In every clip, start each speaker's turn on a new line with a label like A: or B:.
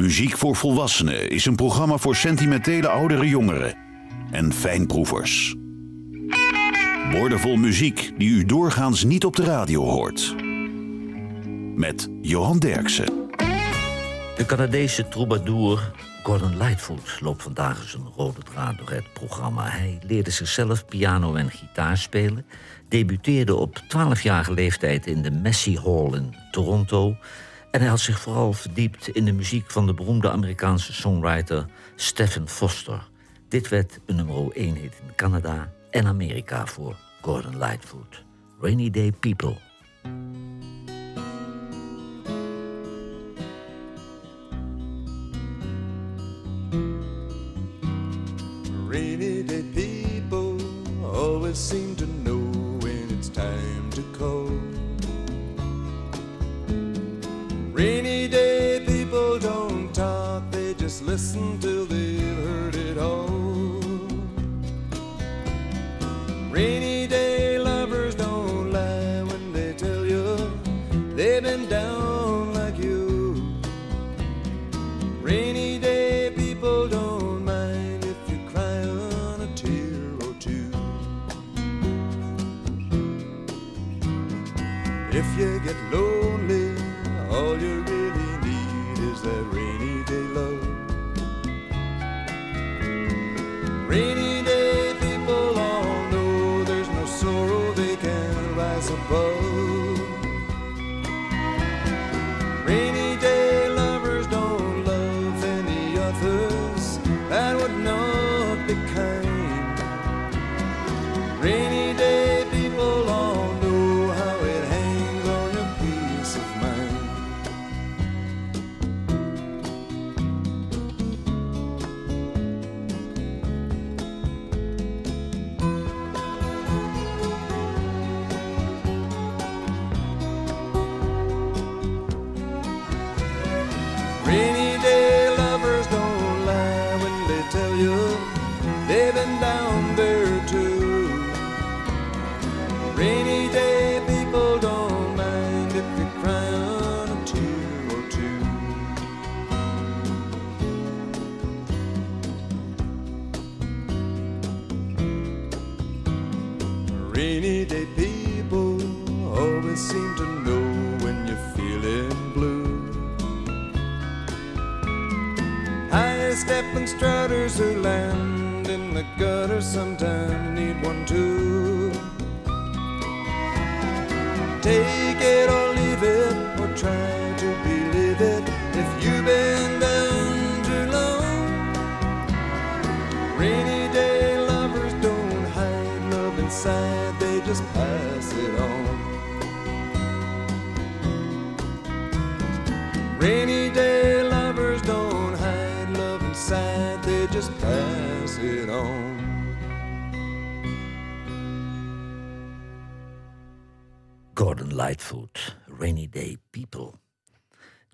A: Muziek voor Volwassenen is een programma voor sentimentele oudere jongeren en fijnproevers. Woordenvol muziek die u doorgaans niet op de radio hoort. Met Johan Derksen.
B: De Canadese troubadour Gordon Lightfoot loopt vandaag een rode draad door het programma. Hij leerde zichzelf piano en gitaar spelen, debuteerde op 12-jarige leeftijd in de Massey Hall in Toronto en hij had zich vooral verdiept in de muziek van de beroemde Amerikaanse songwriter Stephen Foster. Dit werd een nummer 1 hit in Canada en Amerika voor Gordon Lightfoot. Rainy Day People.
C: That rainy day love. Rainy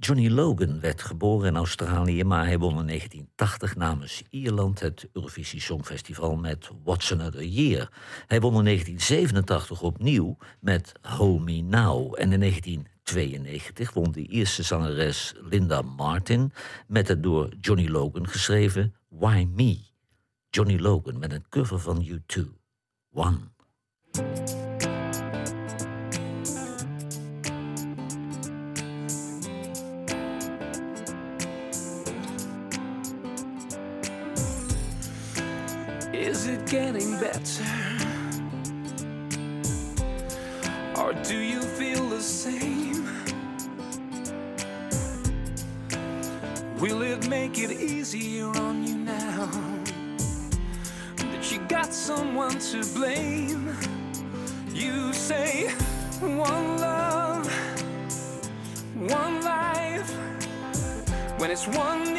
B: Johnny Logan werd geboren in Australië, maar hij won in 1980 namens Ierland het Eurovisie Songfestival met What's Another Year. Hij won in 1987 opnieuw met Hold Me Now. En in 1992 won de Ierse zangeres Linda Martin met het door Johnny Logan geschreven Why Me? Johnny Logan met een cover van U2. One.
D: Better? Or do you feel the same? Will it make it easier on you now that you got someone to blame? You say one love, one life, when it's one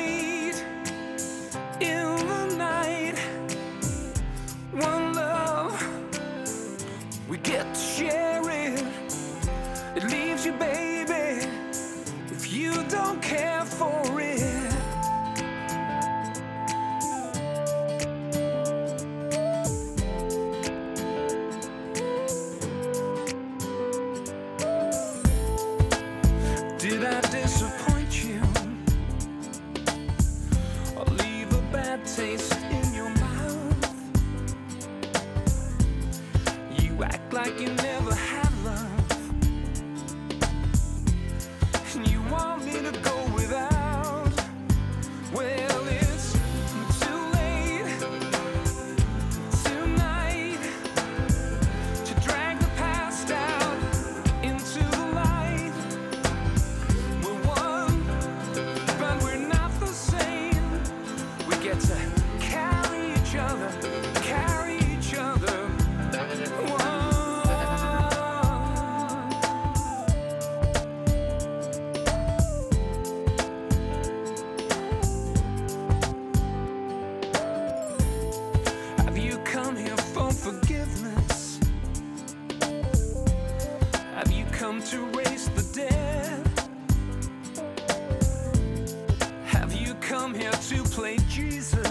D: Jesus.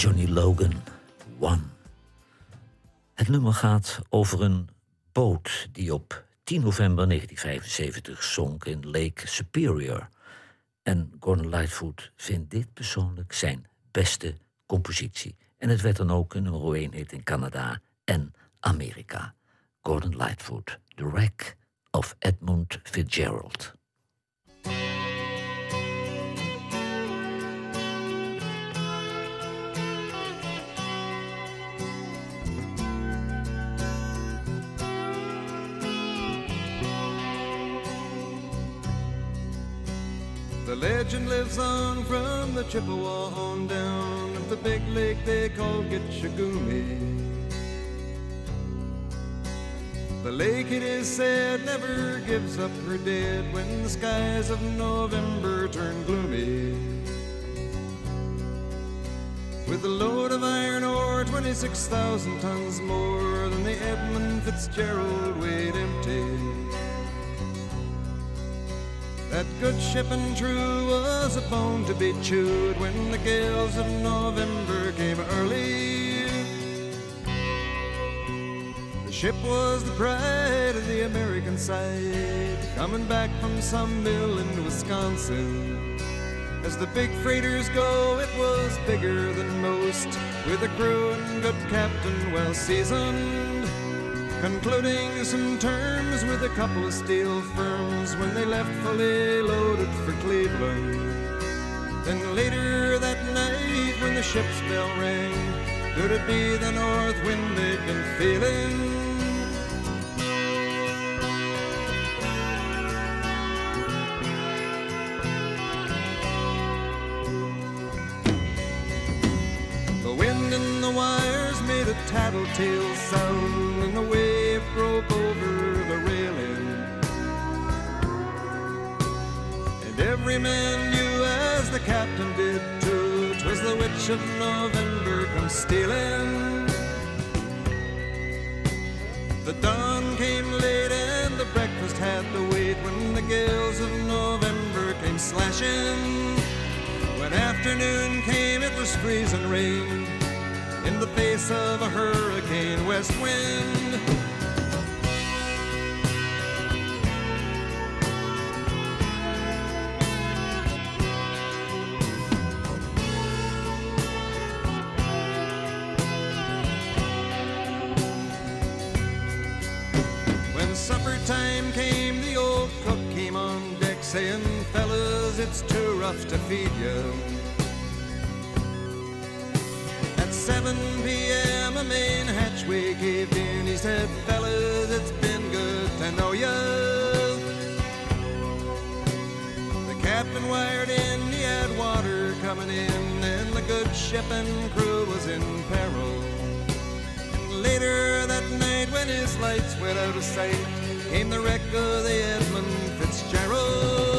B: Johnny Logan, One. Het nummer gaat over een boot die op 10 november 1975 zonk in Lake Superior. En Gordon Lightfoot vindt dit persoonlijk zijn beste compositie. En het werd dan ook een nummer 1 hit in Canada en Amerika. Gordon Lightfoot, The Wreck of Edmund Fitzgerald.
C: Legend lives on from the Chippewa on down of the big lake they call Gitche Gumee. The lake, it is said, never gives up her dead when the skies of November turn gloomy. With a load of iron ore, 26,000 tons more than the Edmund Fitzgerald weighed empty. That good ship and true was a bone to be chewed when the gales of November came early. The ship was the pride of the American side, coming back from some mill in Wisconsin. As the big freighters go, it was bigger than most, with a crew and good captain well seasoned. Concluding some terms with a couple of steel firms when they left fully loaded for Cleveland. Then later that night, when the ship's bell rang, could it be the north wind they'd been feeling? Tattletale sound, and the wave broke over the railing. And every man knew, as the captain did too, 'twas the witch of November come stealing. The dawn came late and the breakfast had to wait when the gales of November came slashing. When afternoon came, it was freezing rain in the face of a hurricane west wind. When supper time came, the old cook came on deck saying, Fellas, it's too rough to feed you. A main hatchway caved in. He said, Fellas, it's been good to know you. The captain wired in, he had water coming in, and the good ship and crew was in peril. And later that night, when his lights went out of sight, came the wreck of the Edmund Fitzgerald.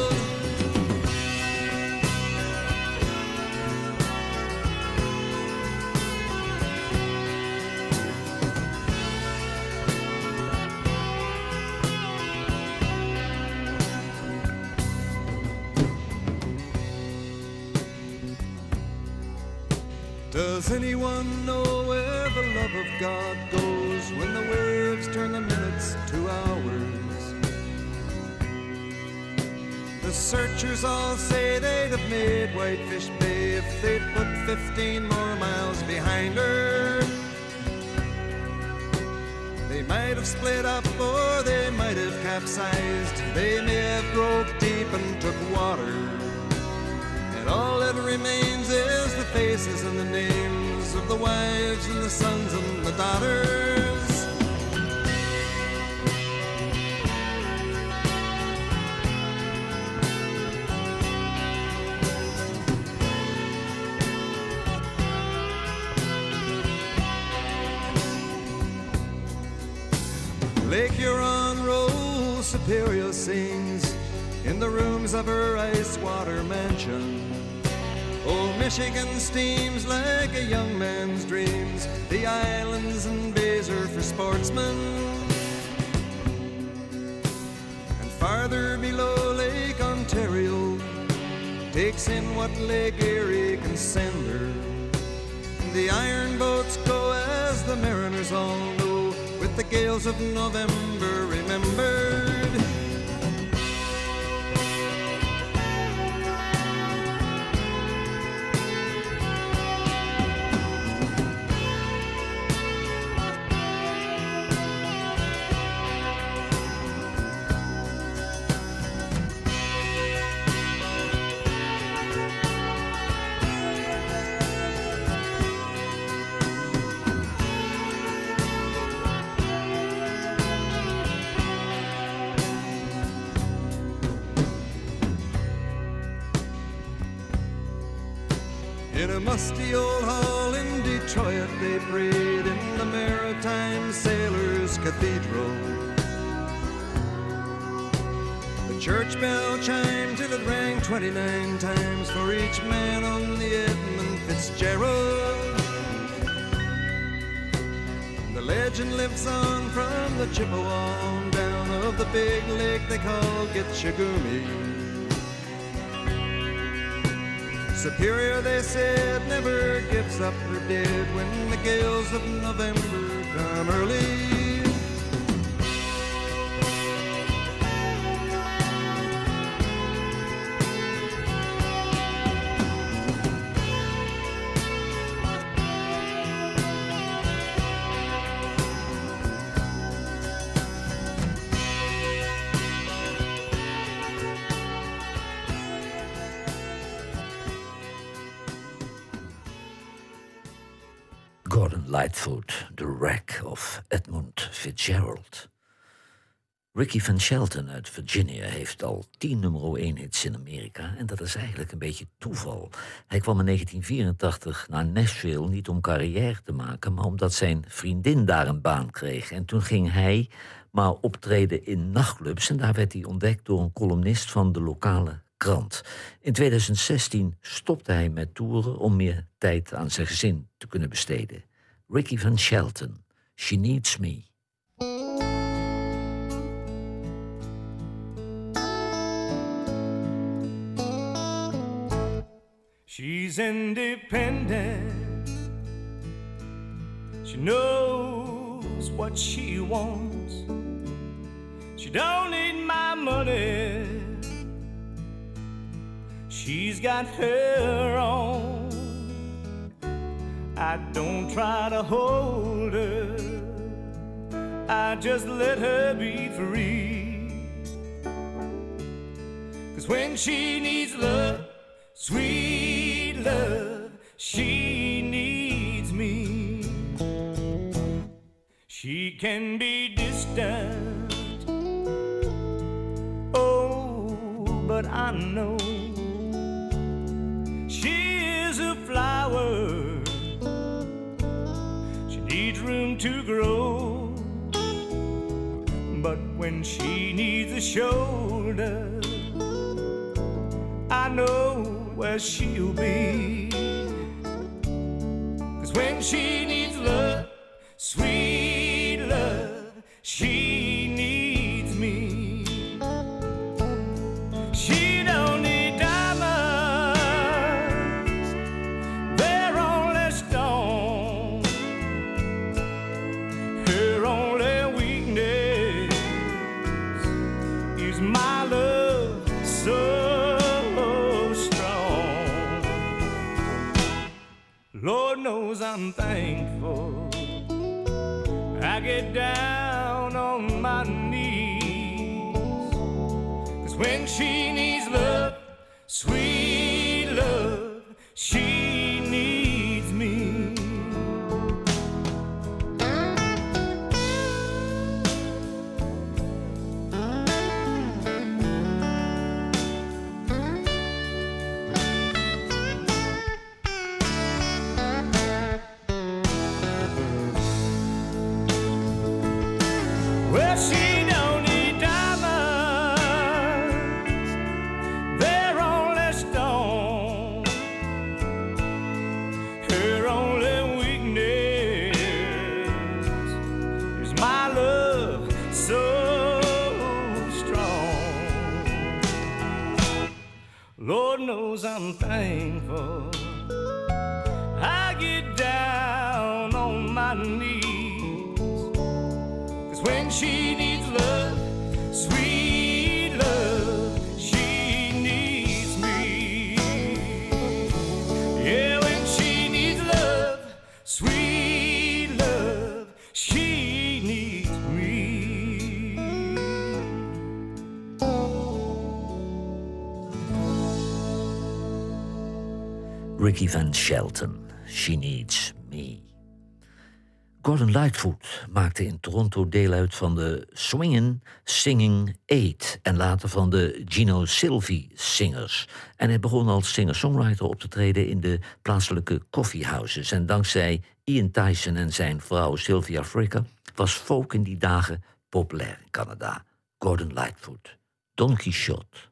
C: Does anyone know where the love of God goes when the waves turn the minutes to hours? The searchers all say they'd have made Whitefish Bay if they'd put 15 more miles behind her. They might have split up or they might have capsized. They may have broke deep and took water. And all that remains is the faces and the names of the wives and the sons and the daughters. Lake Huron rolls, Superior sings in the rooms of her ice water mansion. Old Michigan steams like a young man's dreams. The islands and bays are for sportsmen. And farther below Lake Ontario takes in what Lake Erie can send her. And the iron boats go as the mariners all know, with the gales of November remembered. Musty old hall in Detroit, they prayed in the Maritime Sailors Cathedral. The church bell chimed till it rang 29 times for each man on the Edmund Fitzgerald. The legend lives on from the Chippewa on down of the big lake they call Gitche Gumee. Superior, they said, never gives up her dead when the gales of November come early.
B: Ricky Van Shelton uit Virginia heeft al tien nummer 1 hits in Amerika. En dat is eigenlijk een beetje toeval. Hij kwam in 1984 naar Nashville niet om carrière te maken, maar omdat zijn vriendin daar een baan kreeg. En toen ging hij maar optreden in nachtclubs. En daar werd hij ontdekt door een columnist van de lokale krant. In 2016 stopte hij met toeren om meer tijd aan zijn gezin te kunnen besteden. Ricky Van Shelton, She Needs Me.
E: She's independent. She knows what she wants. She don't need my money. She's got her own. I don't try to hold her. I just let her be free. Cause when she needs love, sweet love, she needs me. She can be distant. Oh, but I know she is a flower. She needs room to grow. But when she needs a shoulder, I know where she'll be. Cause when she needs love, sweet I'm thankful. I get down knees. Cause when she needs love, sweet love, she needs me. Yeah, when she needs love, sweet love, she needs me.
B: Ricky Van Shelton, She Needs. Gordon Lightfoot maakte in Toronto deel uit van de Swingin' Singing Eight en later van de Gino Silvi Singers. En hij begon als singer-songwriter op te treden in de plaatselijke coffeehouses. En dankzij Ian Tyson en zijn vrouw Sylvia Fricker was folk in die dagen populair in Canada. Gordon Lightfoot, Don Quixote.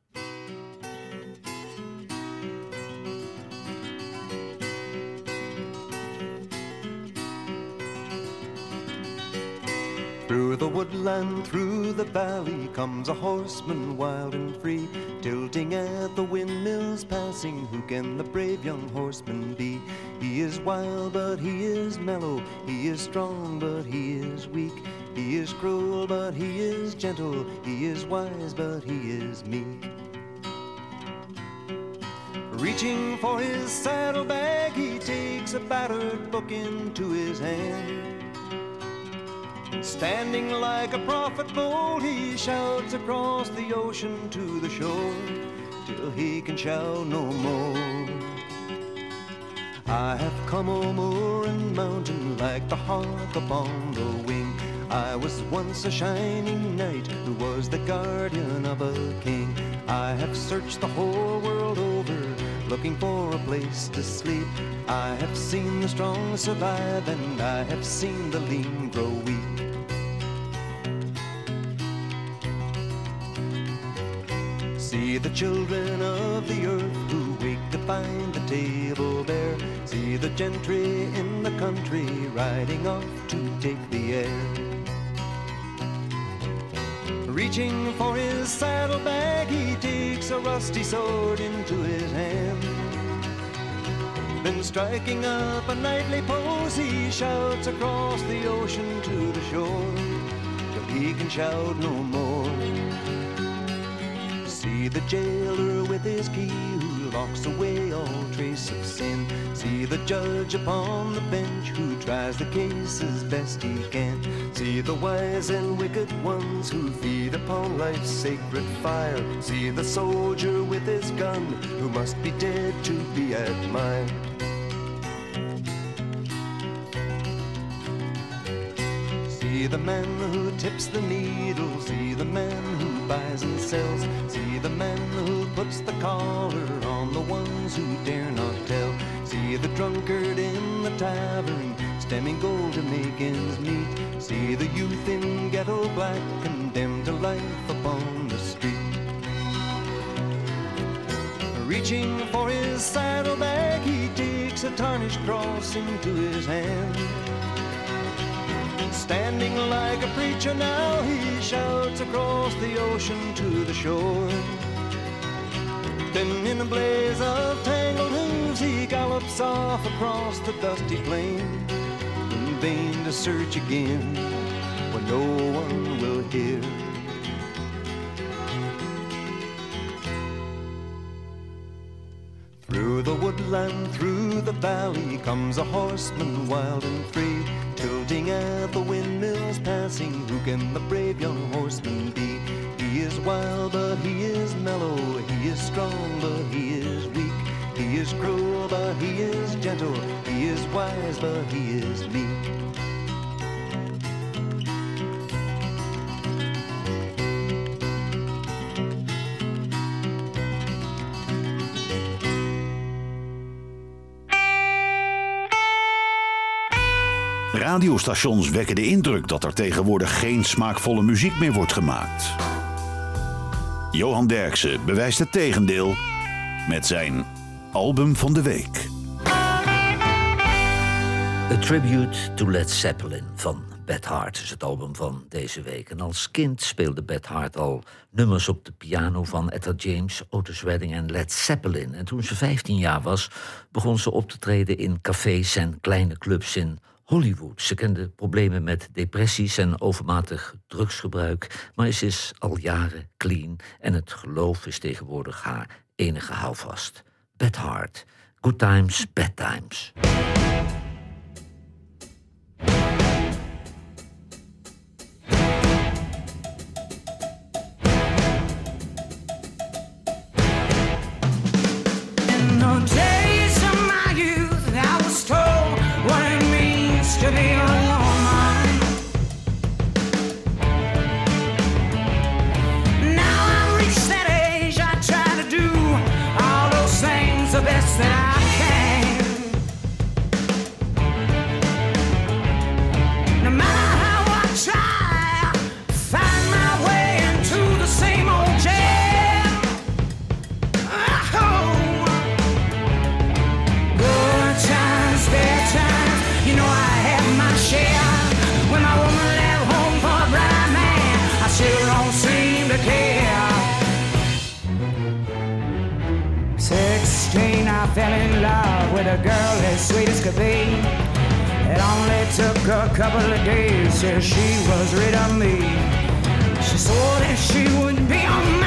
C: Through the woodland, through the valley, comes a horseman wild and free, tilting at the windmills passing. Who can the brave young horseman be? He is wild, but he is mellow. He is strong, but he is weak. He is cruel, but he is gentle. He is wise, but he is meek. Reaching for his saddlebag, he takes a battered book into his hand. Standing like a prophet bold, he shouts across the ocean to the shore till he can shout no more. I have come o'er and mountain like the hawk upon the wing. I was once a shining knight who was the guardian of a king. I have searched the whole world over, looking for a place to sleep. I have seen the strong survive, and I have seen the lean grow weak. The children of the earth who wake to find the table bare. See the gentry in the country riding off to take the air. Reaching for his saddlebag, he takes a rusty sword into his hand. Then striking up a nightly pose, he shouts across the ocean to the shore till he can shout no more. See the jailer with his key who locks away all trace of sin. See the judge upon the bench who tries the case as best he can. See the wise and wicked ones who feed upon life's sacred fire. See the soldier with his gun who must be dead to be admired. See the man who tips the needle, see the man who buys and sells, see the man who puts the collar on the ones who dare not tell. See the drunkard in the tavern, stemming gold to make ends meet. See the youth in ghetto black, condemned to life upon the street. Reaching for his saddlebag, he takes a tarnished cross into his hand. Standing like a preacher now, he shouts across the ocean to the shore. Then, in a blaze of tangled hooves, he gallops off across the dusty plain. In vain to search again when no one will hear. Through the woodland, through the valley, comes a horseman wild and free, at the windmills passing. Who can the brave young horseman be? He is wild, but he is mellow. He is strong, but he is weak. He is cruel, but he is gentle. He is wise, but he is meek.
A: Radiostations wekken de indruk dat er tegenwoordig geen smaakvolle muziek meer wordt gemaakt. Johan Derksen bewijst het tegendeel met zijn album van de week.
B: A Tribute to Led Zeppelin van Beth Hart is het album van deze week. En als kind speelde Beth Hart al nummers op de piano van Etta James, Otis Redding en Led Zeppelin. En toen ze 15 jaar was, begon ze op te treden in cafés en kleine clubs in Hollywood. Ze kende problemen met depressies en overmatig drugsgebruik, maar ze is al jaren clean en het geloof is tegenwoordig haar enige houvast. Beth Hart, Good Times, Bad Times.
F: Fell in love with a girl as sweet as could be. It only took a couple of days till she was rid of me. She swore that she wouldn't be all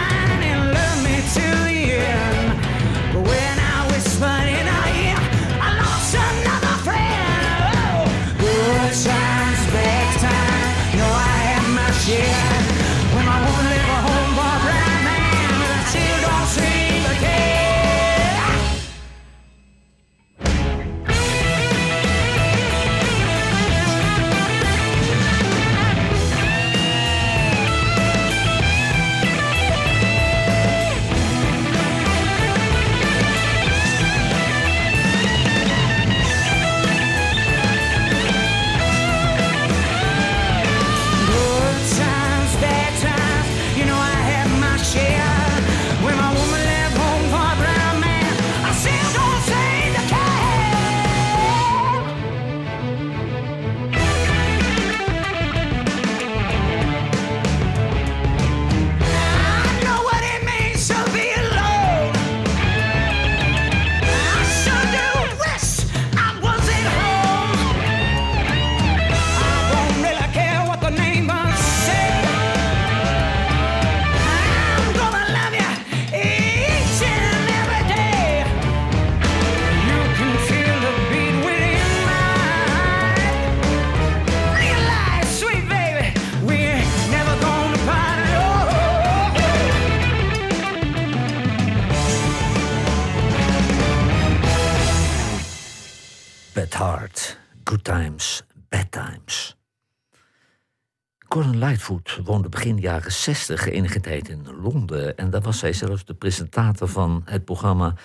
B: Woonde begin jaren 60 enige tijd in Londen en daar was hij zelfs de presentator van het programma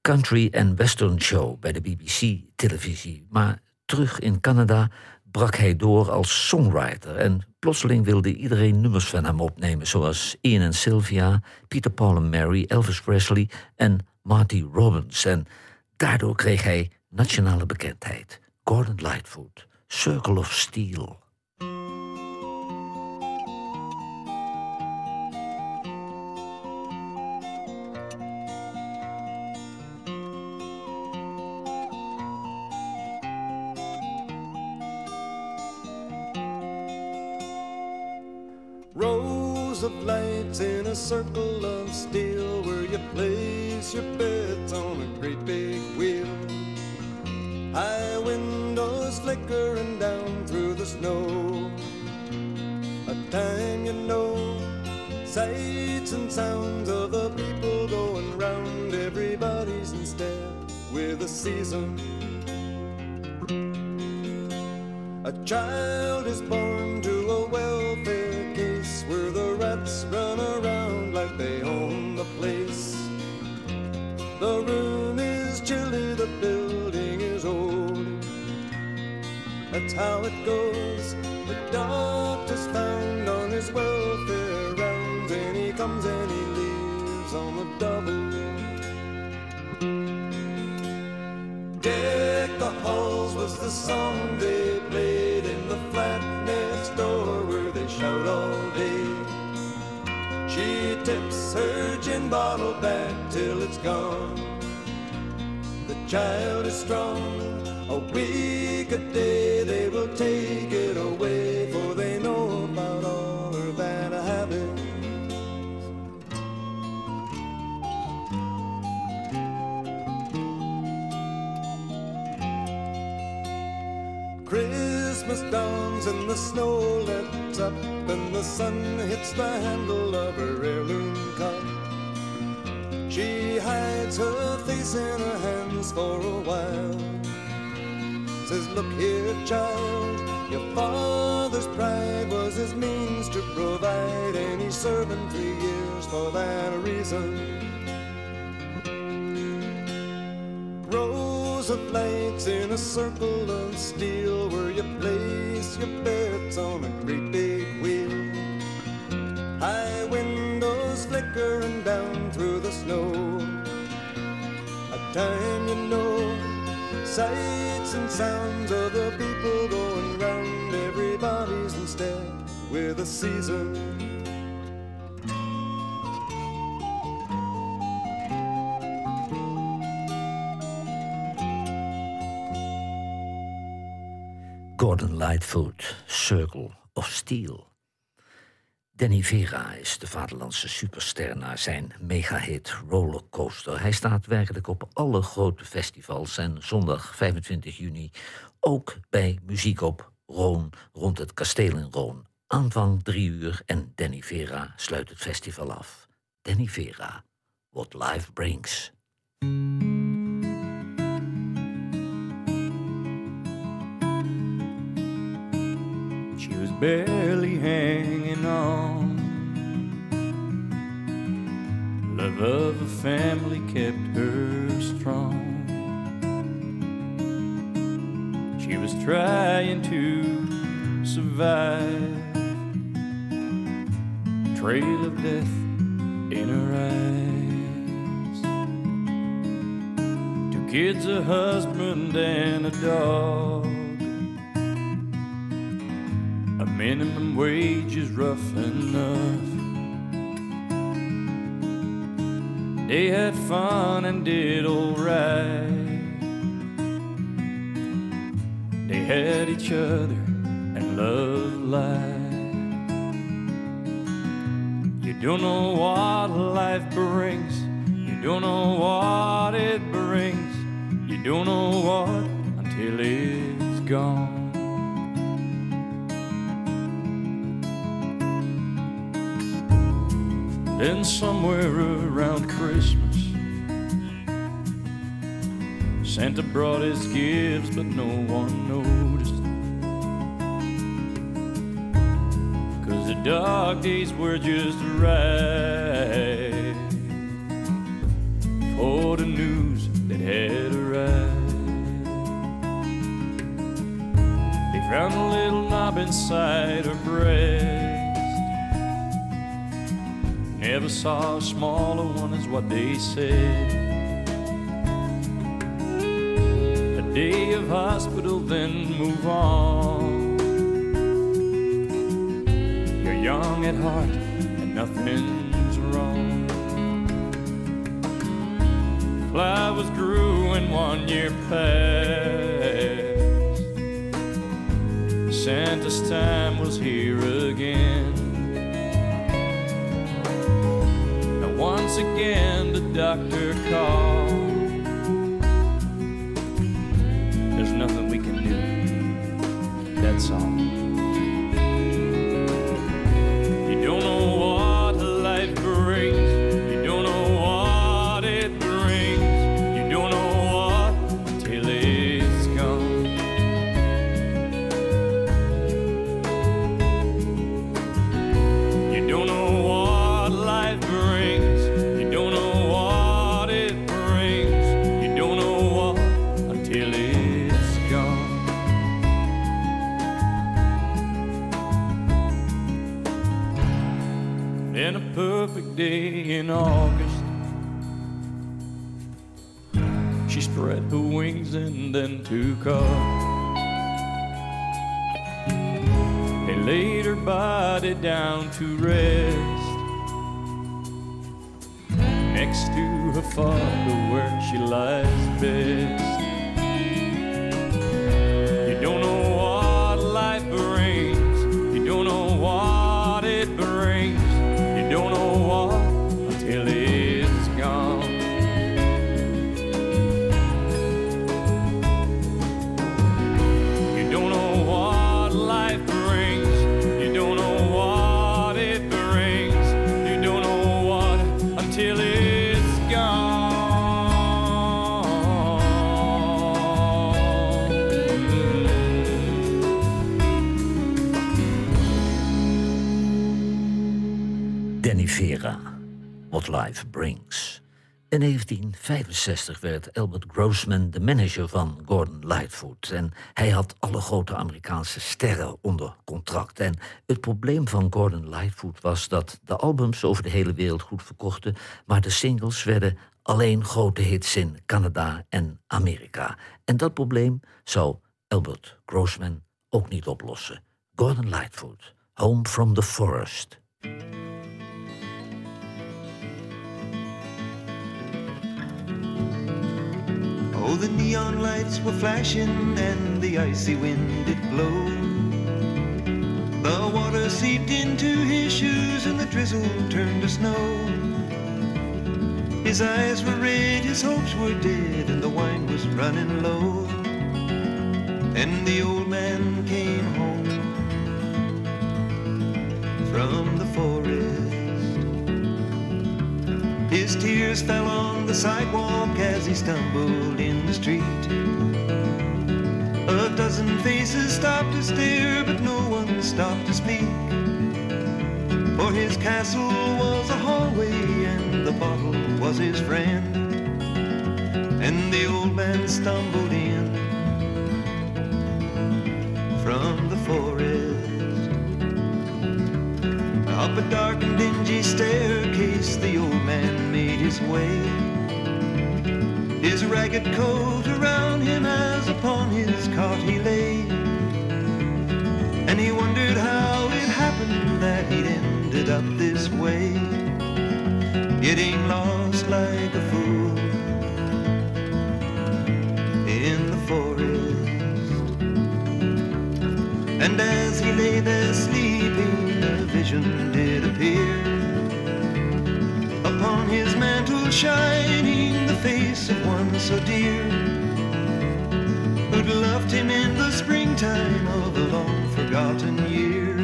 B: Country and Western Show bij de BBC-televisie. Maar terug in Canada brak hij door als songwriter en plotseling wilde iedereen nummers van hem opnemen, zoals Ian en Sylvia, Peter Paul en Mary, Elvis Presley en Marty Robbins. En daardoor kreeg hij nationale bekendheid. Gordon Lightfoot, Circle of Steel.
C: Circle of steel where you place your bets on a great big wheel. High windows flickering down through the snow. A time you know, sights and sounds of the people going round. Everybody's in step with the season. A child is born That's how it goes. The doctor's found on his welfare rounds, and he comes and he leaves on the double. Deck the halls was the song they played in the flat next door where they shout all day. She tips her gin bottle back till it's gone. The child is strong, a week a day they will take it away, for they know about all her bad habits. Christmas dawns and the snow lets up and the sun hits the handle of her heirloom cup. She hides her face in her hands for a while. Says, look here, child, your father's pride was his means to provide, and he's serving three years for that reason. Rows of lights in a circle of steel where you place your bets on a great big wheel. High windows flickering down through the snow. A time you know, sights and sounds of the people going round. Everybody's in step with the season.
B: Gordon Lightfoot, Circle of Steel. Danny Vera is de vaderlandse superster naar zijn megahit Rollercoaster. Hij staat werkelijk op alle grote festivals en zondag 25 juni ook bij Muziek op Roon rond het kasteel in Roon. Aanvang drie uur en Danny Vera sluit het festival af. Danny Vera, What Life Brings.
E: Barely hanging on. Love of a family kept her strong. She was trying to survive. Trail of death in her eyes. Two kids, a husband, and a dog. Minimum wage is rough enough. They had fun and did alright. They had each other and loved life. You don't know what life brings. You don't know what it brings. You don't know what until it's gone. Then somewhere around Christmas, Santa brought his gifts, but no one noticed. Cause the dark days were just right for the news that had arrived. They found a little knob inside her breast. Never saw a smaller one, is what they said. A day of hospital, then move on. You're young at heart, and nothing's wrong. Flowers grew and one year passed. Santa's time was here once again, the doctor called. There's nothing we can do, that's all. Took off. They laid her body down to rest next to her father where she lies best. Brings.
B: In 1965 werd Albert Grossman de manager van Gordon Lightfoot. En hij had alle grote Amerikaanse sterren onder contract. En het probleem van Gordon Lightfoot was dat de albums over de hele wereld goed verkochten, maar de singles werden alleen grote hits in Canada en Amerika. En dat probleem zou Albert Grossman ook niet oplossen. Gordon Lightfoot, Home from the Forest.
C: Oh, the neon lights were flashing and the icy wind did blow. The water seeped into his shoes and the drizzle turned to snow. His eyes were red, his hopes were dead, and the wine was running low. And the old man came home from the forest. His tears fell on the sidewalk as he stumbled in the street. A dozen faces stopped to stare, but no one stopped to speak. For his castle was a hallway, and the bottle was his friend. And the old man stumbled in from the forest. Up a dark and dingy staircase, the old man made his way. His ragged coat around him as upon his cot he lay. And he wondered how it happened that he'd ended up this way, getting lost like a fool in the forest. And as he lay there sleeping, a vision shining the face of one so dear, who'd loved him in the springtime of a long forgotten year,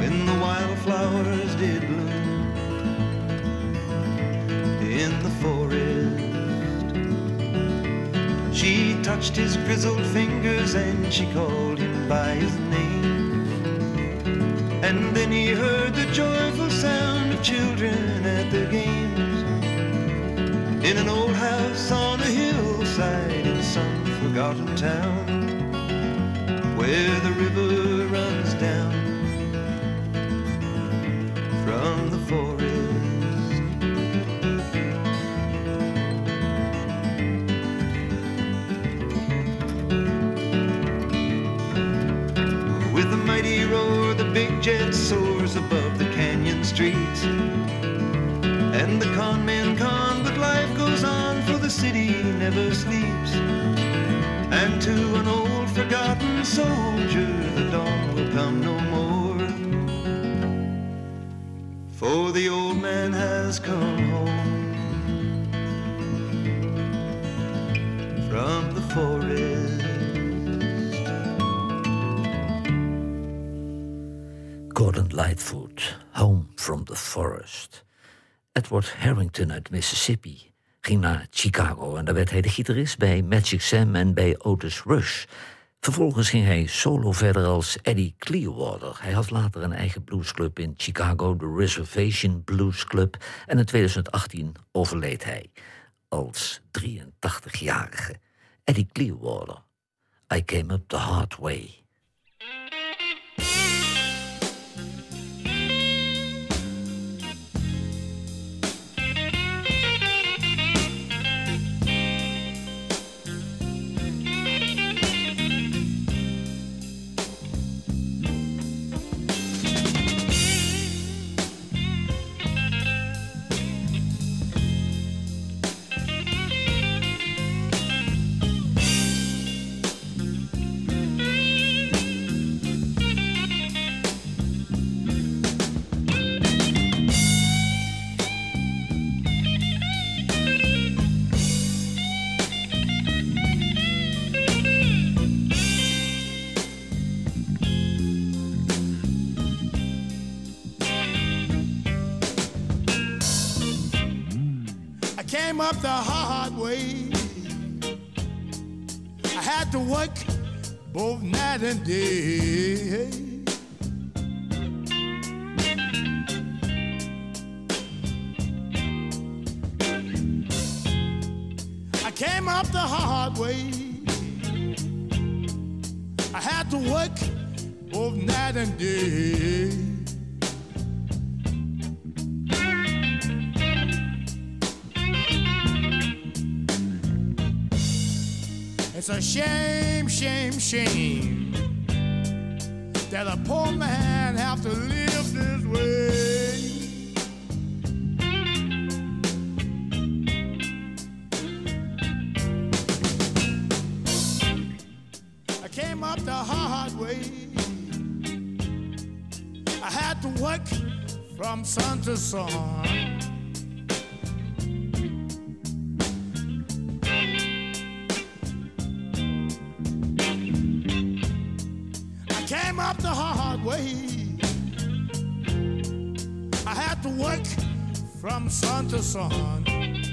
C: when the wildflowers did bloom in the forest. She touched his grizzled fingers and she called him by his name. And then he heard the joyful sound of children at the games. In an old house on a hillside in some forgotten town where the river runs down from the forest. With a mighty roar, the big jet soars above the canyon streets. And the con city never sleeps. And to an old forgotten soldier, the dawn will come no more. For the old man has come home from the forest.
B: Gordon Lightfoot, Home from the Forest. Edward Harrington uit Mississippi ging naar Chicago en daar werd hij de gitarist bij Magic Sam en bij Otis Rush. Vervolgens ging hij solo verder als Eddie Clearwater. Hij had later een eigen bluesclub in Chicago, de Reservation Blues Club. En in 2018 overleed hij als 83-jarige. Eddie Clearwater. I came up the hard way.
G: Came up the hard way. I had to work both night and day. A shame, shame, shame that a poor man have to live this way. I came up the hard way. I had to work from sun to sun. From sun to sun.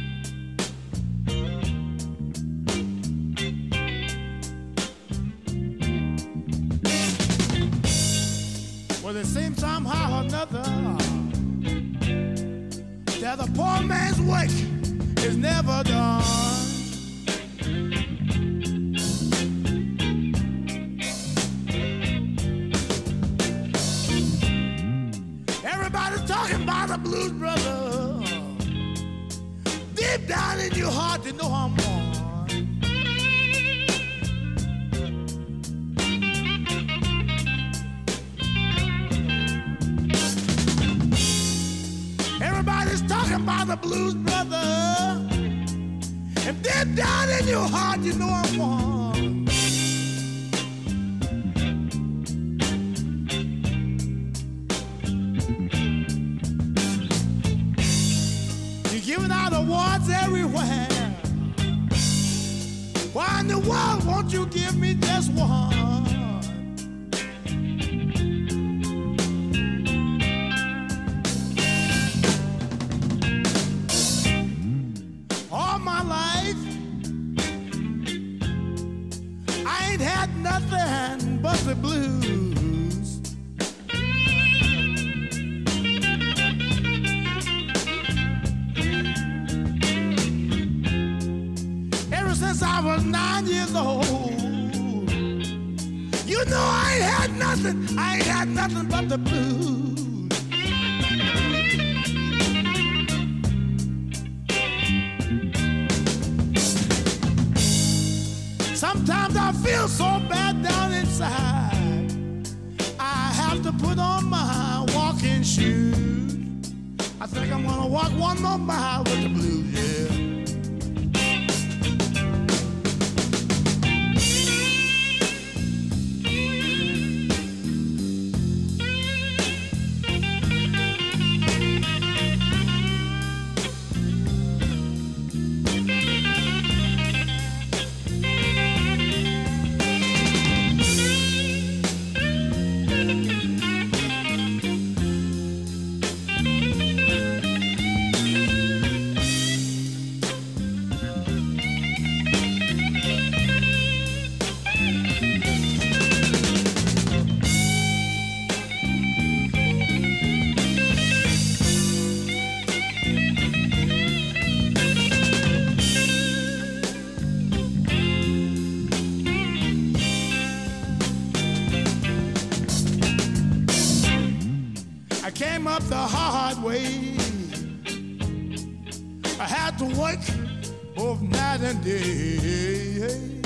G: Day.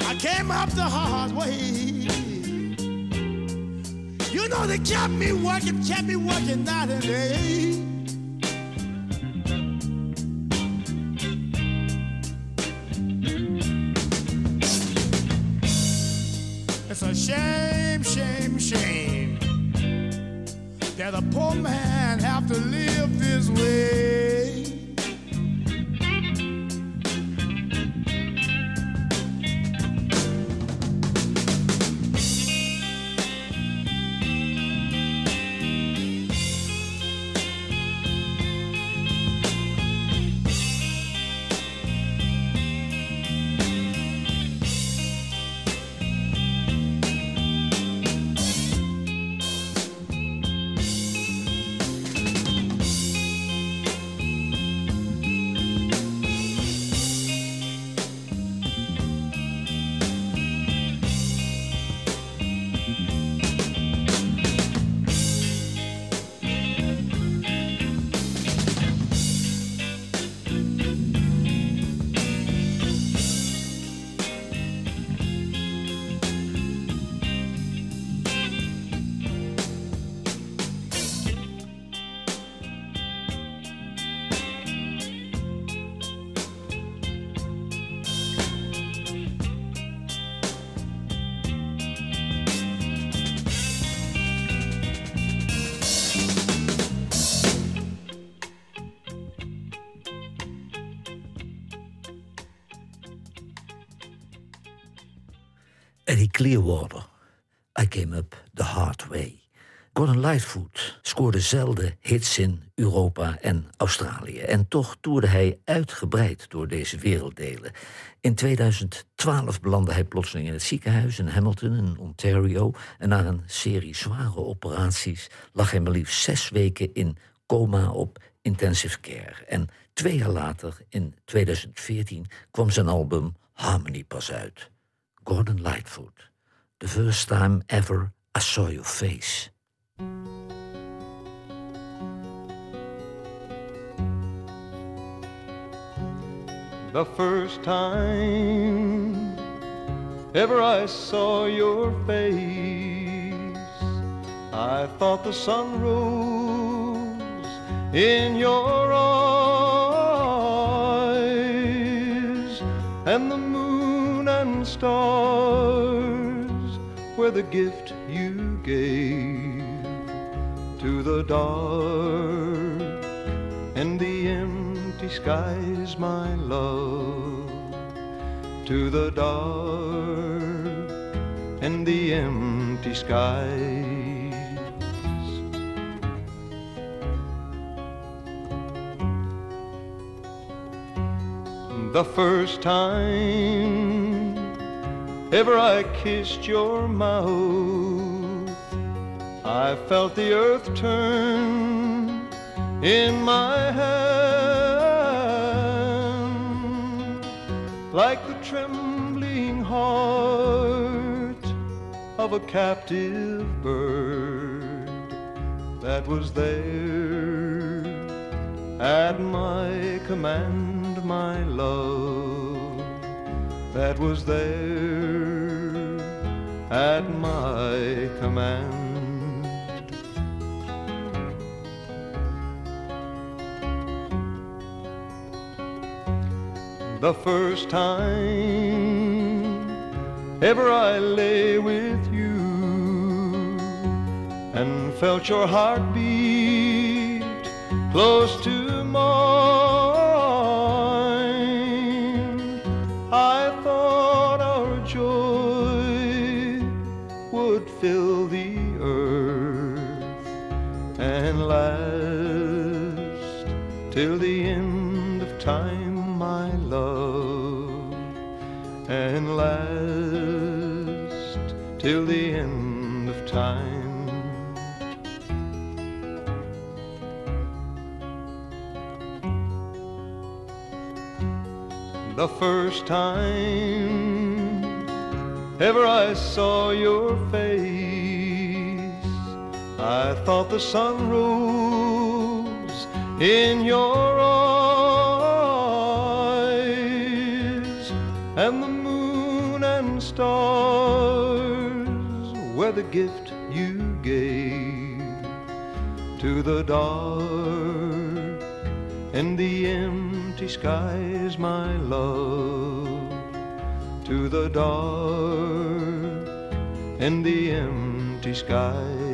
G: I came up the hard way. You know they kept me working, kept me working night and day. Poor man
B: Clearwater. I Came Up the Hard Way. Gordon Lightfoot scoorde zelden hits in Europa en Australië. En toch toerde hij uitgebreid door deze werelddelen. In 2012 belandde hij plotseling in het ziekenhuis in Hamilton in Ontario. En na een serie zware operaties lag hij maar liefst zes weken in coma op intensive care. En twee jaar later, in 2014, kwam zijn album Harmony pas uit. Gordon Lightfoot. The first time ever I saw your face.
C: The first time ever I saw your face, I thought the sun rose in your eyes, and the moon and stars the gift you gave to the dark and the empty skies, my love, to the dark and the empty skies. The first time ever I kissed your mouth, I felt the earth turn in my hand like the trembling heart of a captive bird that was there at my command, my love that was there at my command. The first time ever I lay with you and felt your heartbeat close to mine. The first time ever I saw your face. I thought the sun rose in your eyes, and the moon and stars were the gift you gave to the dark and the empty skies, my love, to the dark and the empty skies.